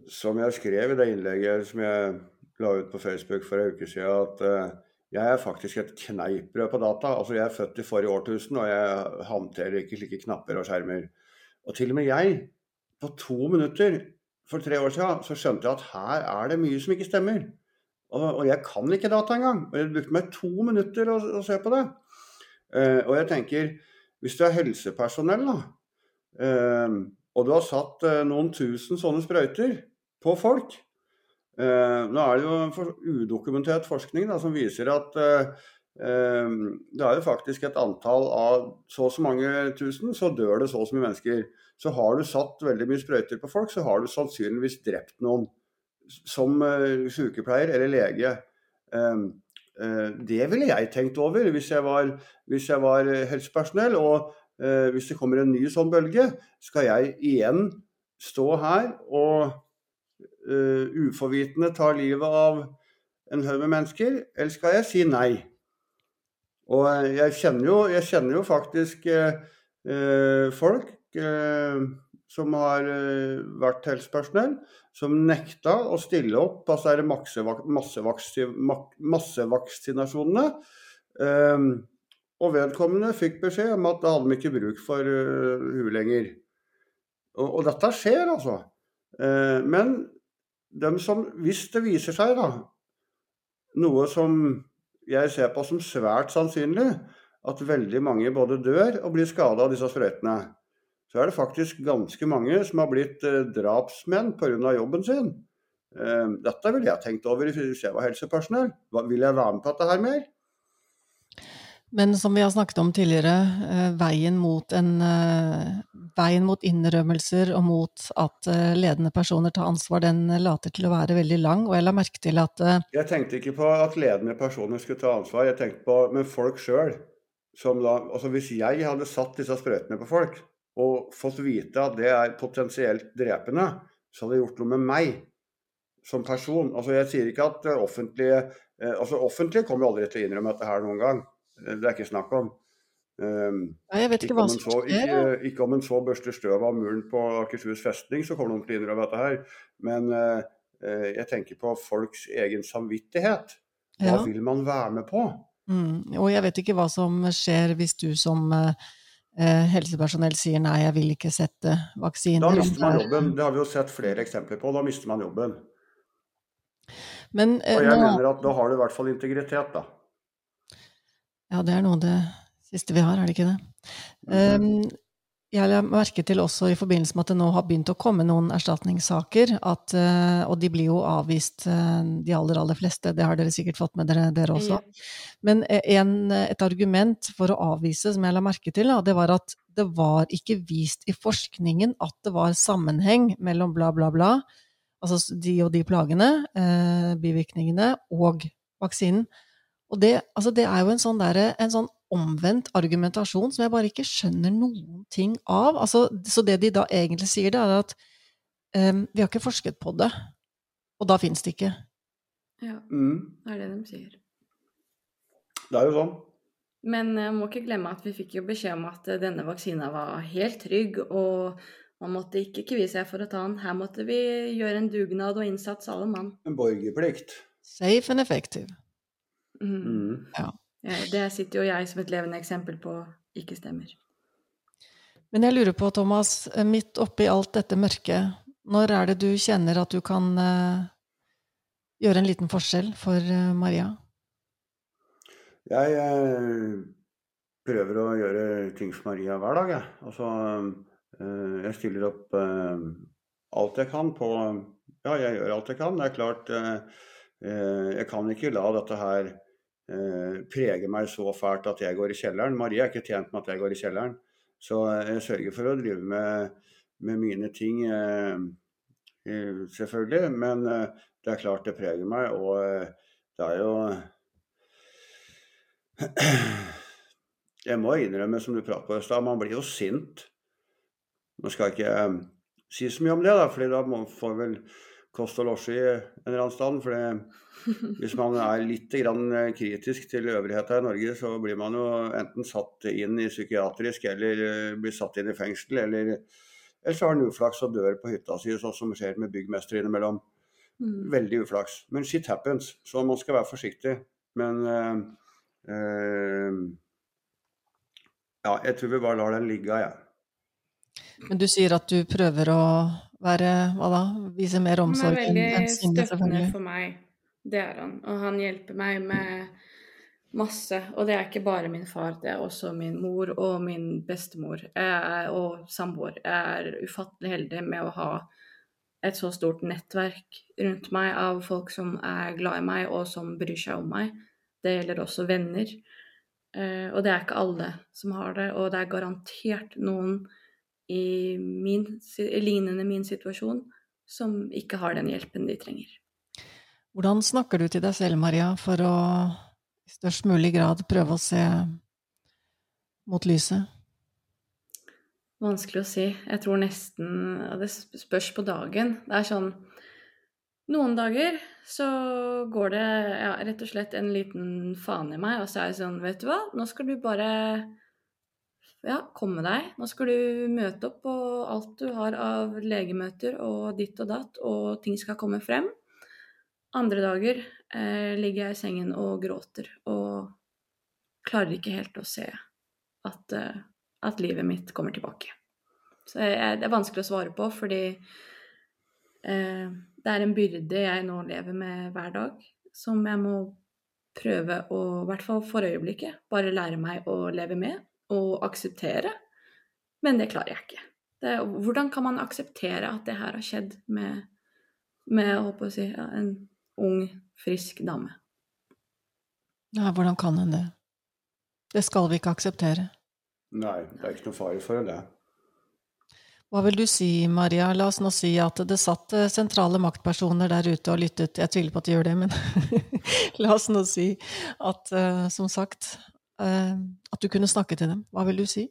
som jeg skrev i det innlegget som jeg la ut på Facebook for en uke siden, at uh, jeg er faktisk et kneippbrød på data. Altså Jeg er født i forrige årtusen, og jeg håndterer ikke slike knapper og skjermer. Og til og med jeg, på to minutter for tre år siden, så skjønte jeg at her er det mye som ikke stemmer. Og, og jeg kan ikke data engang. Og jeg brukte meg to minutter å, å se på det. Uh, og jeg tenker, hvis du er helsepersonell, da, uh, og du har satt noen tusen sånne sprøyter på folk. Eh, nå er det jo for, udokumentert forskning da, som viser at eh, eh, det er jo faktisk et antall av så og så mange tusen, så dør det så og så mye mennesker. Så har du satt veldig mye sprøyter på folk, så har du sannsynligvis drept noen. Som sykepleier eller lege. Uh, det ville jeg tenkt over hvis jeg var, hvis jeg var helsepersonell. Og hvis det kommer en ny sånn bølge, skal jeg igjen stå her og uforvitende ta livet av en haug med mennesker, eller skal jeg si nei? Og jeg kjenner jo, jeg kjenner jo faktisk folk som har vært helsepersonell, som nekta å stille opp på altså massevaksinasjonene. Um, og vedkommende fikk beskjed om at da hadde de ikke bruk for uh, hun lenger. Og, og, dette skjer, altså. Uh, men de som, hvis det viser seg da, noe som jeg ser på som svært sannsynlig, at veldig mange både dør og blir skada av disse sprøytene, så er det faktisk ganske mange som har blitt eh, drapsmenn pga. jobben sin. Eh, dette ville jeg tenkt over hvis jeg var helsepersonell. Vil jeg være med på dette her mer? Men som vi har snakket om tidligere, eh, veien mot, en, veien mot innrømmelser og mot at ledende personer tar ansvar, den later til å være veldig lang. Og jeg la merke til at Jeg tenkte ikke på at ledende personer skulle ta ansvar, jeg tenkte på men folk sjøl. Altså hvis jeg hadde satt disse sprøytene på folk og fått vite at det er potensielt drepende, så hadde det gjort noe med meg som person. Altså Jeg sier ikke at offentlige altså Offentlige kommer aldri til å innrømme dette her noen gang. Det er ikke snakk om. Nei, jeg vet ikke, ikke hva som skjer. Ikke, ikke, om en så børster støv av muren på Akershus festning, så kommer noen til å innrømme dette her. Men jeg tenker på folks egen samvittighet. Hva ja. vil man være med på? Mm, og jeg vet ikke hva som skjer hvis du som uh, helsepersonell sier nei, jeg vil ikke sette vaksiner. Da mister man jobben. Det har vi jo sett flere eksempler på. Da mister man jobben. Men, eh, og jeg nå... mener at da har du i hvert fall integritet, da. Ja, det er noe av det siste vi har, er det ikke det? Um, jeg la merke til også i forbindelse med at det nå har begynt å komme noen erstatningssaker, at, uh, og de blir jo avvist, uh, de aller, aller fleste. Det har dere sikkert fått med dere, dere også. Men eh, en, et argument for å avvise, som jeg la merke til, det var at det var ikke vist i forskningen at det var sammenheng mellom bla, bla, bla, altså de og de plagene, bivirkningene, og vaksinen. Og det, altså det er jo en sånn, der, en sånn, omvendt argumentasjon som jeg bare ikke skjønner noen ting av. Altså, så det de da egentlig sier, det er at um, vi har ikke forsket på det, og da fins det ikke. Ja, mm. det er det de sier. Det er jo sånn. Men jeg må ikke glemme at vi fikk jo beskjed om at denne vaksina var helt trygg, og man måtte ikke kvie seg for å ta den. Her måtte vi gjøre en dugnad og innsats, alle mann. En borgerplikt. Safe and effective. Mm. mm. Ja. ja. Det sitter jo jeg som et levende eksempel på ikke stemmer. Men jeg lurer på, Thomas, midt oppi alt dette mørket, når er det du kjenner at du kan uh, gjøre en liten forskjell for uh, Maria? Jeg uh, prøver å gjøre ting for Maria hver dag, jeg. Altså, jeg stiller opp alt jeg kan på Ja, jeg gjør alt jeg kan. Det er klart Jeg kan ikke la dette her Eh, preger meg så fælt at jeg går i kjelleren. Marie er ikke tjent med at jeg går i kjelleren. Så eh, jeg sørger for å drive med, med mine ting, eh, selvfølgelig. Men det er klart det preger meg, og det er jo Jeg må innrømme, som du pratet på i stad, man blir jo sint. Nå skal jeg ikke si så mye om det, da, for da får vel kost og losji en eller annen stand. For hvis man er litt kritisk til øvrigheta i Norge, så blir man jo enten satt inn i psykiatrisk eller eh, blir satt inn i fengsel. Eller, eller så har man uflaks og dør på hytta si, sånn som skjer med byggmestere innimellom. Mm. Veldig uflaks. Men shit happens, så man skal være forsiktig. Men øh, øh, ja, jeg tror vi bare lar den ligge, jeg. Ja. Men du sier at du prøver å være hva da? Vise mer omsorg enn sinne, selvfølgelig. Han er veldig støttende for meg, det er han. Og han hjelper meg med masse. Og det er ikke bare min far, det er også min mor og min bestemor er, og samboer. Jeg er ufattelig heldig med å ha et så stort nettverk rundt meg av folk som er glad i meg, og som bryr seg om meg. Det gjelder også venner. Uh, og det er ikke alle som har det, og det er garantert noen i min, lignende min situasjon, som ikke har den hjelpen de trenger. Hvordan snakker du til deg selv, Maria, for å i størst mulig grad prøve å se mot lyset? Vanskelig å si. Jeg tror nesten Det spørs på dagen. Det er sånn Noen dager så går det ja, rett og slett en liten faen i meg, og så er jeg sånn Vet du hva, nå skal du bare ja, kom med deg. Nå skal du møte opp på alt du har av legemøter og ditt og datt, og ting skal komme frem. Andre dager eh, ligger jeg i sengen og gråter og klarer ikke helt å se at, eh, at livet mitt kommer tilbake. Så jeg, det er vanskelig å svare på, fordi eh, det er en byrde jeg nå lever med hver dag, som jeg må prøve å, i hvert fall for øyeblikket, bare lære meg å leve med å akseptere, men det klarer jeg ikke. Det, hvordan kan man akseptere at det her har skjedd med, med å si, ja, en ung, frisk dame? Ja, hvordan kan hun det? Det skal vi ikke akseptere. Nei, det er ikke noe fare for det. Hva vil du si, Maria? La oss nå si at det satt eh, sentrale maktpersoner der ute og lyttet. Jeg tviler på at de gjør det, men la oss nå si at, uh, som sagt, at du kunne snakke til dem. Hva vil du si?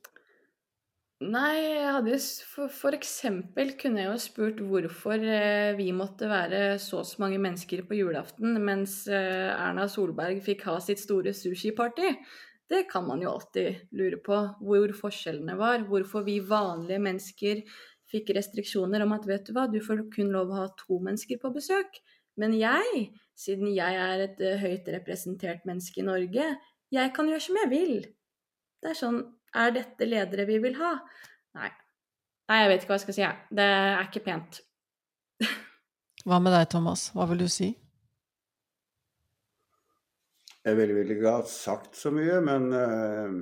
Nei, jeg hadde for, for, eksempel kunne jeg jo spurt hvorfor eh, vi måtte være så og så mange mennesker på julaften, mens eh, Erna Solberg fikk ha sitt store sushiparty. Det kan man jo alltid lure på, hvor forskjellene var. Hvorfor vi vanlige mennesker fikk restriksjoner om at vet du hva, du får kun lov å ha to mennesker på besøk. Men jeg, siden jeg er et uh, høyt representert menneske i Norge, jeg kan gjøre som jeg vil. Det er sånn Er dette ledere vi vil ha? Nei. Nei, jeg vet ikke hva jeg skal si, jeg. Det er ikke pent. hva med deg, Thomas? Hva vil du si? Jeg ville vel ikke ha sagt så mye, men øh,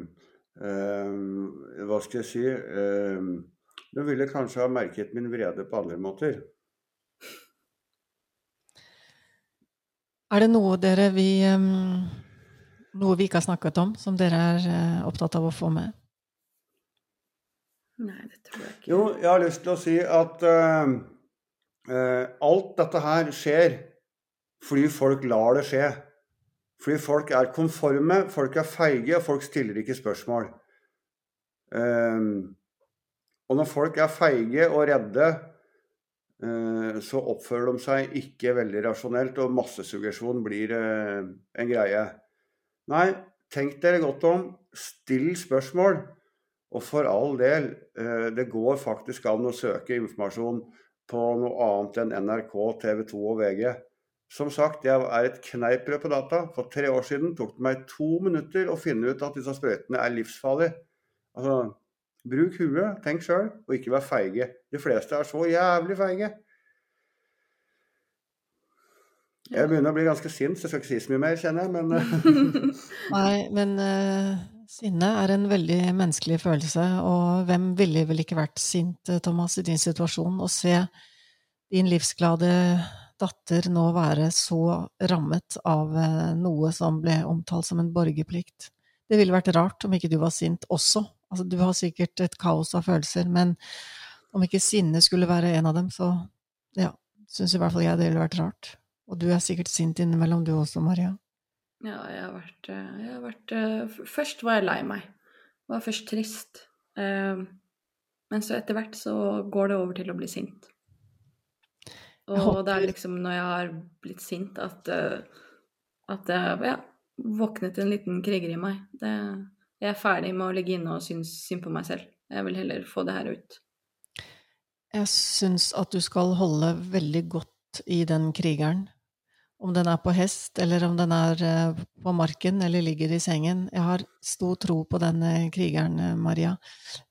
øh, hva skal jeg si Øh, Du ville kanskje ha merket min vrede på andre måter. Er det noe dere vi Noe vi ikke har snakket om, som dere er opptatt av å få med? Nei, det tror jeg ikke. Jo, jeg har lyst til å si at alt dette her skjer fordi folk lar det skje. Fordi folk er konforme, folk er feige, og folk stiller ikke spørsmål. Um, og når folk er feige og redde, uh, så oppfører de seg ikke veldig rasjonelt, og massesuggesjon blir uh, en greie. Nei, tenk dere godt om. Still spørsmål. Og for all del, uh, det går faktisk an å søke informasjon på noe annet enn NRK, TV 2 og VG. Som sagt, jeg er et kneippbrød på data. For tre år siden tok det meg to minutter å finne ut at disse sprøytene er livsfarlige. Altså, bruk huet, tenk sjøl, og ikke vær feige. De fleste er så jævlig feige. Jeg begynner å bli ganske sint, så jeg skal ikke si så mye mer, kjenner jeg, men eh. Nei, men uh, sinne er en veldig menneskelig følelse, og hvem ville vel ikke vært sint, Thomas, i din situasjon? Å se din livsglade datter nå være så rammet av uh, noe som ble omtalt som en borgerplikt. Det ville vært rart om ikke du var sint også. Altså, du har sikkert et kaos av følelser, men om ikke sinne skulle være en av dem, så ja, syns i hvert fall jeg det ville vært rart. Og du er sikkert sint innimellom, du også, Maria? Ja, jeg har vært, eh, jeg har vært eh, Først var jeg lei meg. Jeg var først trist. Men så etter hvert så går det over til å bli sint. Og det er liksom når jeg har blitt sint, at, eh, at det ja, våknet en liten kriger i meg. Det, jeg er ferdig med å ligge inne og synes synd på meg selv. Jeg vil heller få det her ut. Jeg syns at du skal holde veldig godt i den krigeren. Om den er på hest, eller om den er eh, på marken eller ligger i sengen. Jeg har stor tro på denne krigeren, eh, Maria.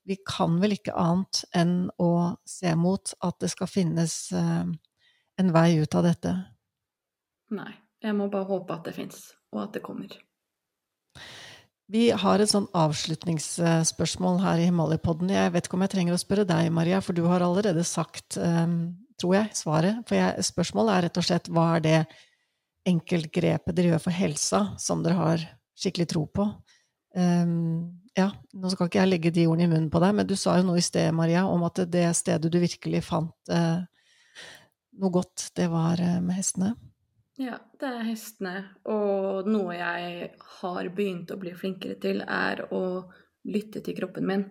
Vi kan vel ikke annet enn å se mot at det skal finnes en vei ut av dette? Nei. Jeg må bare håpe at det fins, og at det kommer. Vi har et sånn avslutningsspørsmål her i Himalaya-podden. Jeg vet ikke om jeg trenger å spørre deg, Maria, for du har allerede sagt, tror jeg, svaret. For jeg, spørsmålet er rett og slett hva er det enkeltgrepet dere gjør for helsa, som dere har skikkelig tro på? Um, ja, nå skal ikke jeg legge de ordene i munnen på deg, men du sa jo noe i sted, Maria, om at det stedet du virkelig fant uh, noe godt, det var uh, med hestene? Ja, det er hestene. Og noe jeg har begynt å bli flinkere til, er å lytte til kroppen min.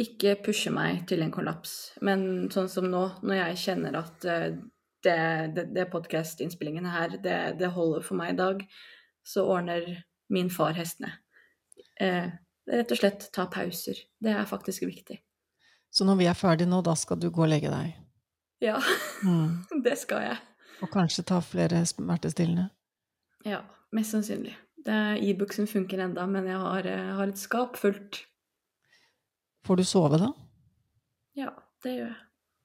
Ikke pushe meg til en kollaps, men sånn som nå, når jeg kjenner at eh, det, det, det podkast-innspillingene her, det, det, holder for meg i dag, så ordner min far hestene. Eh, rett og slett ta pauser. Det er faktisk viktig. Så når vi er ferdige nå, da skal du gå og legge deg? Ja, mm. det skal jeg. Og kanskje ta flere smertestillende? Ja, mest sannsynlig. Det er e-book som funker enda, men jeg har, eh, har, et skap fullt. Får du sove, da? Ja, det gjør jeg.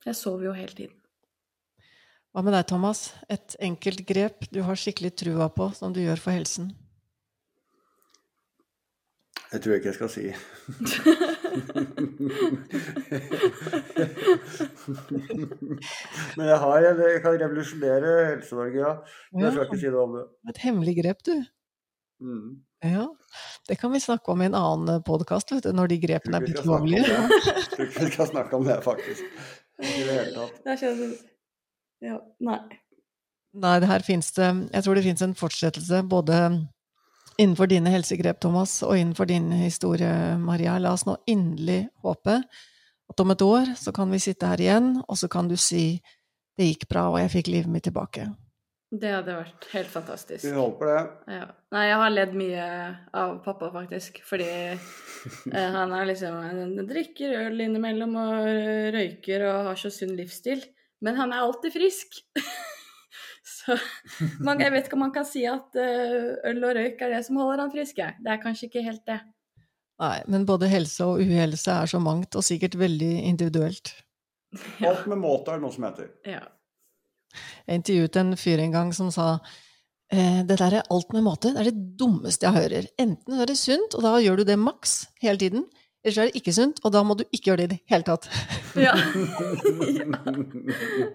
Jeg sover jo hele tiden. Hva med deg, Thomas? Et enkelt grep du har skikkelig trua på, som du gjør for helsen? Jeg tror ikke jeg skal si. Men jeg har en, jeg kan revolusjonere Helse-Norge, ja. Men jeg skal ikke si noe om det. Et hemmelig grep, du. Mm. Ja. Det kan vi snakke om i en annen podkast, når de grepene er blitt lovlige. Jeg tror ikke vi skal snakke om det, faktisk. I det hele tatt. Ja, nei. Nei, det her finnes det Jeg tror det finnes en fortsettelse både innenfor dine helsegrep, Thomas, og innenfor din historie, Maria. La oss nå inderlig håpe at om et år så kan vi sitte her igjen, og så kan du si det gikk bra, og jeg fikk livet mitt tilbake. Det hadde vært helt fantastisk. Vi håper det. Ja. Nei, jeg har ledd mye av pappa, faktisk. Fordi eh, han er liksom Han drikker øl innimellom og røyker og har så sunn livsstil. Men han er alltid frisk. så man, jeg vet ikke om man kan si at eh, øl og røyk er det som holder han frisk. Det er kanskje ikke helt det. Nei, men både helse og uhelse er så mangt, og sikkert veldig individuelt. Alt med måte er det noe som heter. Ja. Jeg intervjuet en fyr en gang som sa eh, det der er alt med måte, det er det dummeste jeg hører. Enten er det sunt, og da gjør du det maks hele tiden. Eller så er det ikke sunt, og da må du ikke gjøre det i det hele tatt. Ja.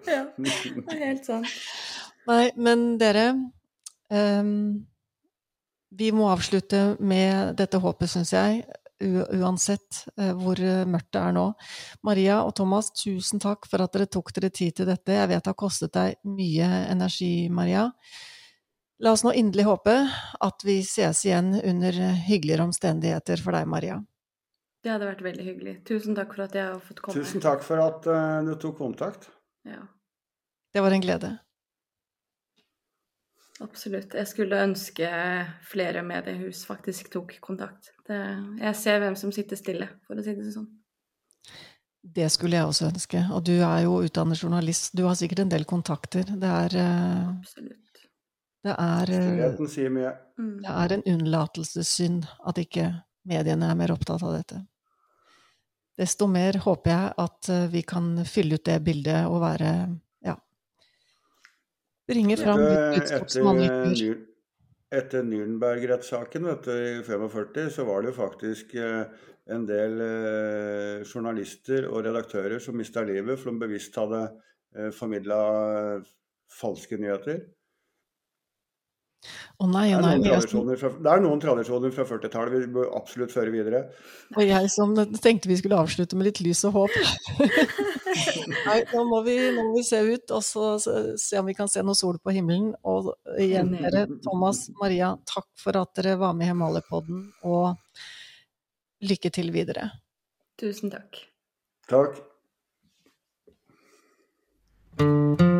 ja. Det er helt sant. Nei, men dere um, Vi må avslutte med dette håpet, syns jeg. Uansett uh, hvor eh, mørkt det er nå. Maria og Thomas, tusen takk for at dere tok dere tid til dette. Jeg vet det har kostet deg mye energi, Maria. La oss nå inderlig håpe at vi ses igjen under hyggeligere omstendigheter for deg, Maria. Det hadde vært veldig hyggelig. Tusen takk for at jeg har fått komme. Tusen takk for at uh, du tok kontakt. Ja, Det var en glede. absolutt. Jeg skulle ønske flere mediehus faktisk tok kontakt. Det, jeg ser hvem som sitter stille, for å si det sånn. Det skulle jeg også ønske. Og du er jo utdannet journalist, du har sikkert en del kontakter. Det er, uh, Absolutt. det er, Stillheten sier mye. Mm. det er en unnlatelsessynd at ikke mediene er mer opptatt av dette. Desto mer håper jeg at eh, vi kan fylle ut det bildet og være ja, bringe fram budskap som etter Nürnberg-rettssaken i 45, så var det jo faktisk eh, en del eh, journalister og redaktører som mista livet for de bevisst hadde formidla falske nyheter. Å nei, Det å er nei. noen er fra, det er noen tradisjoner fra 40-tallet vi bør absolutt føre videre. og jeg som tenkte vi skulle avslutte med litt lys og håp. Nei, nå må, vi, nå må vi se ut og så se- se om vi kan se noe sol på himmelen. Og igjen, dere, Thomas, Maria, takk for at dere var med i Himalaya-podden, og lykke til videre. Tusen takk. Takk. Takk